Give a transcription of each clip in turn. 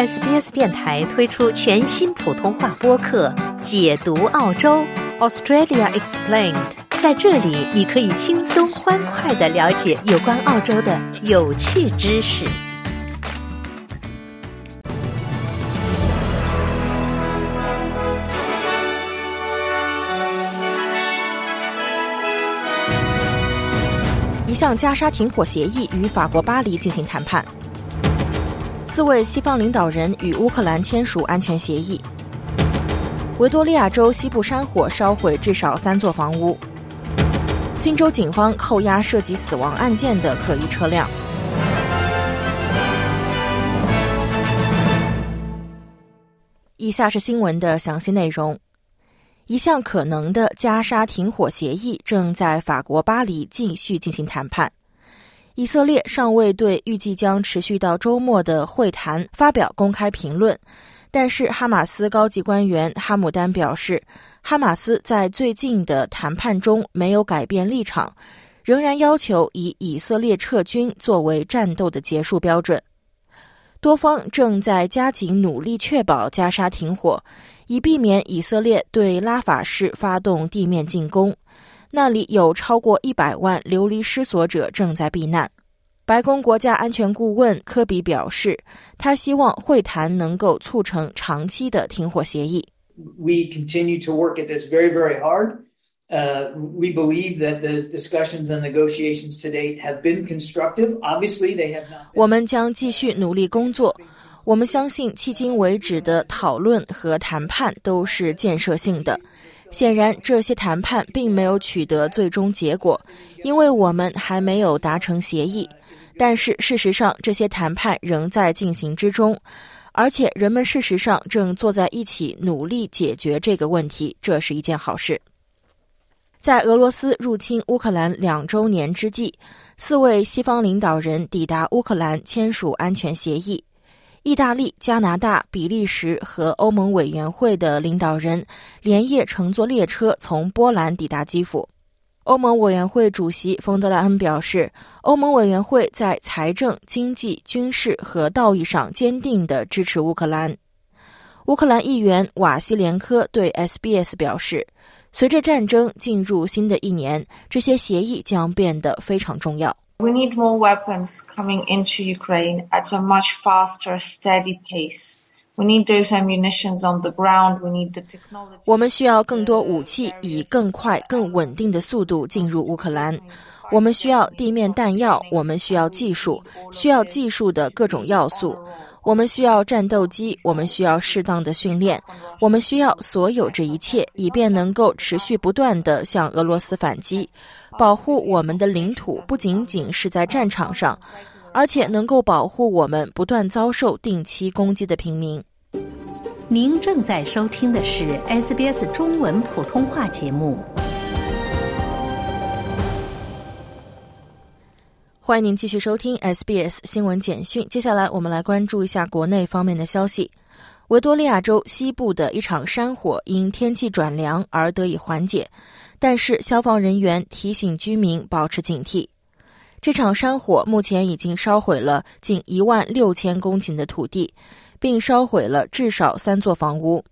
SBS 电台推出全新普通话播客《解读澳洲 Australia Explained》。在这里，你可以轻松欢快的了解有关澳洲的有趣知识。一项加沙停火协议与法国巴黎进行谈判。四位西方领导人与乌克兰签署安全协议。维多利亚州西部山火烧毁至少三座房屋。新州警方扣押涉及死亡案件的可疑车辆。以下是新闻的详细内容。一项可能的加沙停火协议正在法国巴黎继续进行谈判。以色列尚未对预计将持续到周末的会谈发表公开评论，但是哈马斯高级官员哈姆丹表示，哈马斯在最近的谈判中没有改变立场，仍然要求以以色列撤军作为战斗的结束标准。多方正在加紧努力确保加沙停火，以避免以色列对拉法市发动地面进攻。那里有超过一百万流离失所者正在避难。白宫国家安全顾问科比表示，他希望会谈能够促成长期的停火协议。We continue to work at this very, very hard. Uh, we believe that the discussions and negotiations to date have been constructive. Obviously, they have not. 我们将继续努力工作。我们相信，迄今为止的讨论和谈判都是建设性的。显然，这些谈判并没有取得最终结果，因为我们还没有达成协议。但是，事实上，这些谈判仍在进行之中，而且人们事实上正坐在一起努力解决这个问题，这是一件好事。在俄罗斯入侵乌克兰两周年之际，四位西方领导人抵达乌克兰签署安全协议。意大利、加拿大、比利时和欧盟委员会的领导人连夜乘坐列车从波兰抵达基辅。欧盟委员会主席冯德莱恩表示，欧盟委员会在财政、经济、军事和道义上坚定地支持乌克兰。乌克兰议员瓦西连科对 SBS 表示，随着战争进入新的一年，这些协议将变得非常重要。We need more weapons coming into Ukraine at a much faster, steady pace. We need those ammunitions on the ground. We need the technology. 我们需要更多武器，以更快、更稳定的速度进入乌克兰。我们需要地面弹药，我们需要技术，需要技术的各种要素。我们需要战斗机，我们需要适当的训练，我们需要所有这一切，以便能够持续不断地向俄罗斯反击。保护我们的领土不仅仅是在战场上，而且能够保护我们不断遭受定期攻击的平民。您正在收听的是 SBS 中文普通话节目。欢迎您继续收听 SBS 新闻简讯。接下来，我们来关注一下国内方面的消息。维多利亚州西部的一场山火因天气转凉而得以缓解。但是，消防人员提醒居民保持警惕。这场山火目前已经烧毁了近一万六千公顷的土地，并烧毁了至少三座房屋。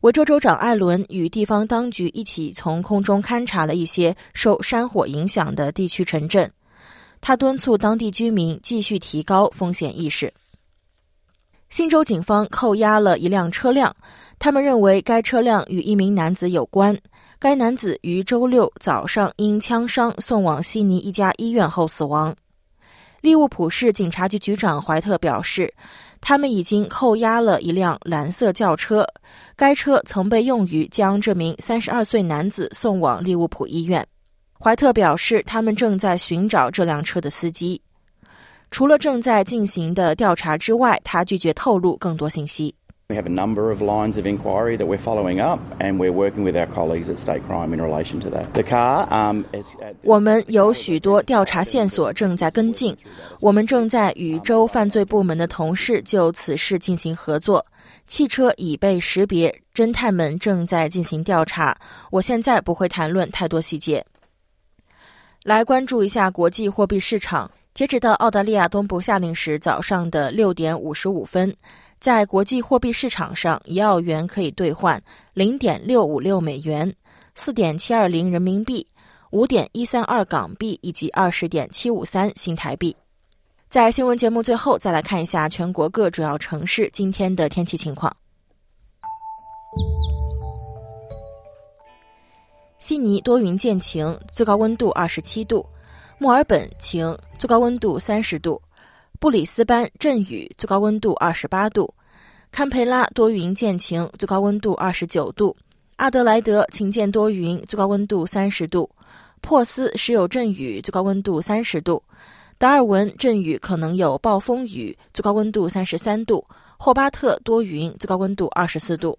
维州州长艾伦与地方当局一起从空中勘察了一些受山火影响的地区城镇。他敦促当地居民继续提高风险意识。新州警方扣押了一辆车辆，他们认为该车辆与一名男子有关。该男子于周六早上因枪伤送往悉尼一家医院后死亡。利物浦市警察局局长怀特表示，他们已经扣押了一辆蓝色轿车，该车曾被用于将这名三十二岁男子送往利物浦医院。怀特表示，他们正在寻找这辆车的司机。除了正在进行的调查之外，他拒绝透露更多信息。We have a number of lines of inquiry that we're following up, and we're working with our colleagues at State Crime in relation to that. The car, um, is, 我们有许多调查线索正在跟进，我们正在与州犯罪部门的同事就此事进行合作。汽车已被识别，侦探们正在进行调查。我现在不会谈论太多细节。来关注一下国际货币市场，截止到澳大利亚东部夏令时早上的六点五十五分。在国际货币市场上，一澳元可以兑换零点六五六美元、四点七二零人民币、五点一三二港币以及二十点七五三新台币。在新闻节目最后，再来看一下全国各主要城市今天的天气情况。悉尼多云见晴，最高温度二十七度；墨尔本晴，最高温度三十度；布里斯班阵雨，最高温度二十八度；堪培拉多云见晴，最高温度二十九度；阿德莱德晴间多云，最高温度三十度；珀斯时有阵雨，最高温度三十度；达尔文阵雨可能有暴风雨，最高温度三十三度；霍巴特多云，最高温度二十四度。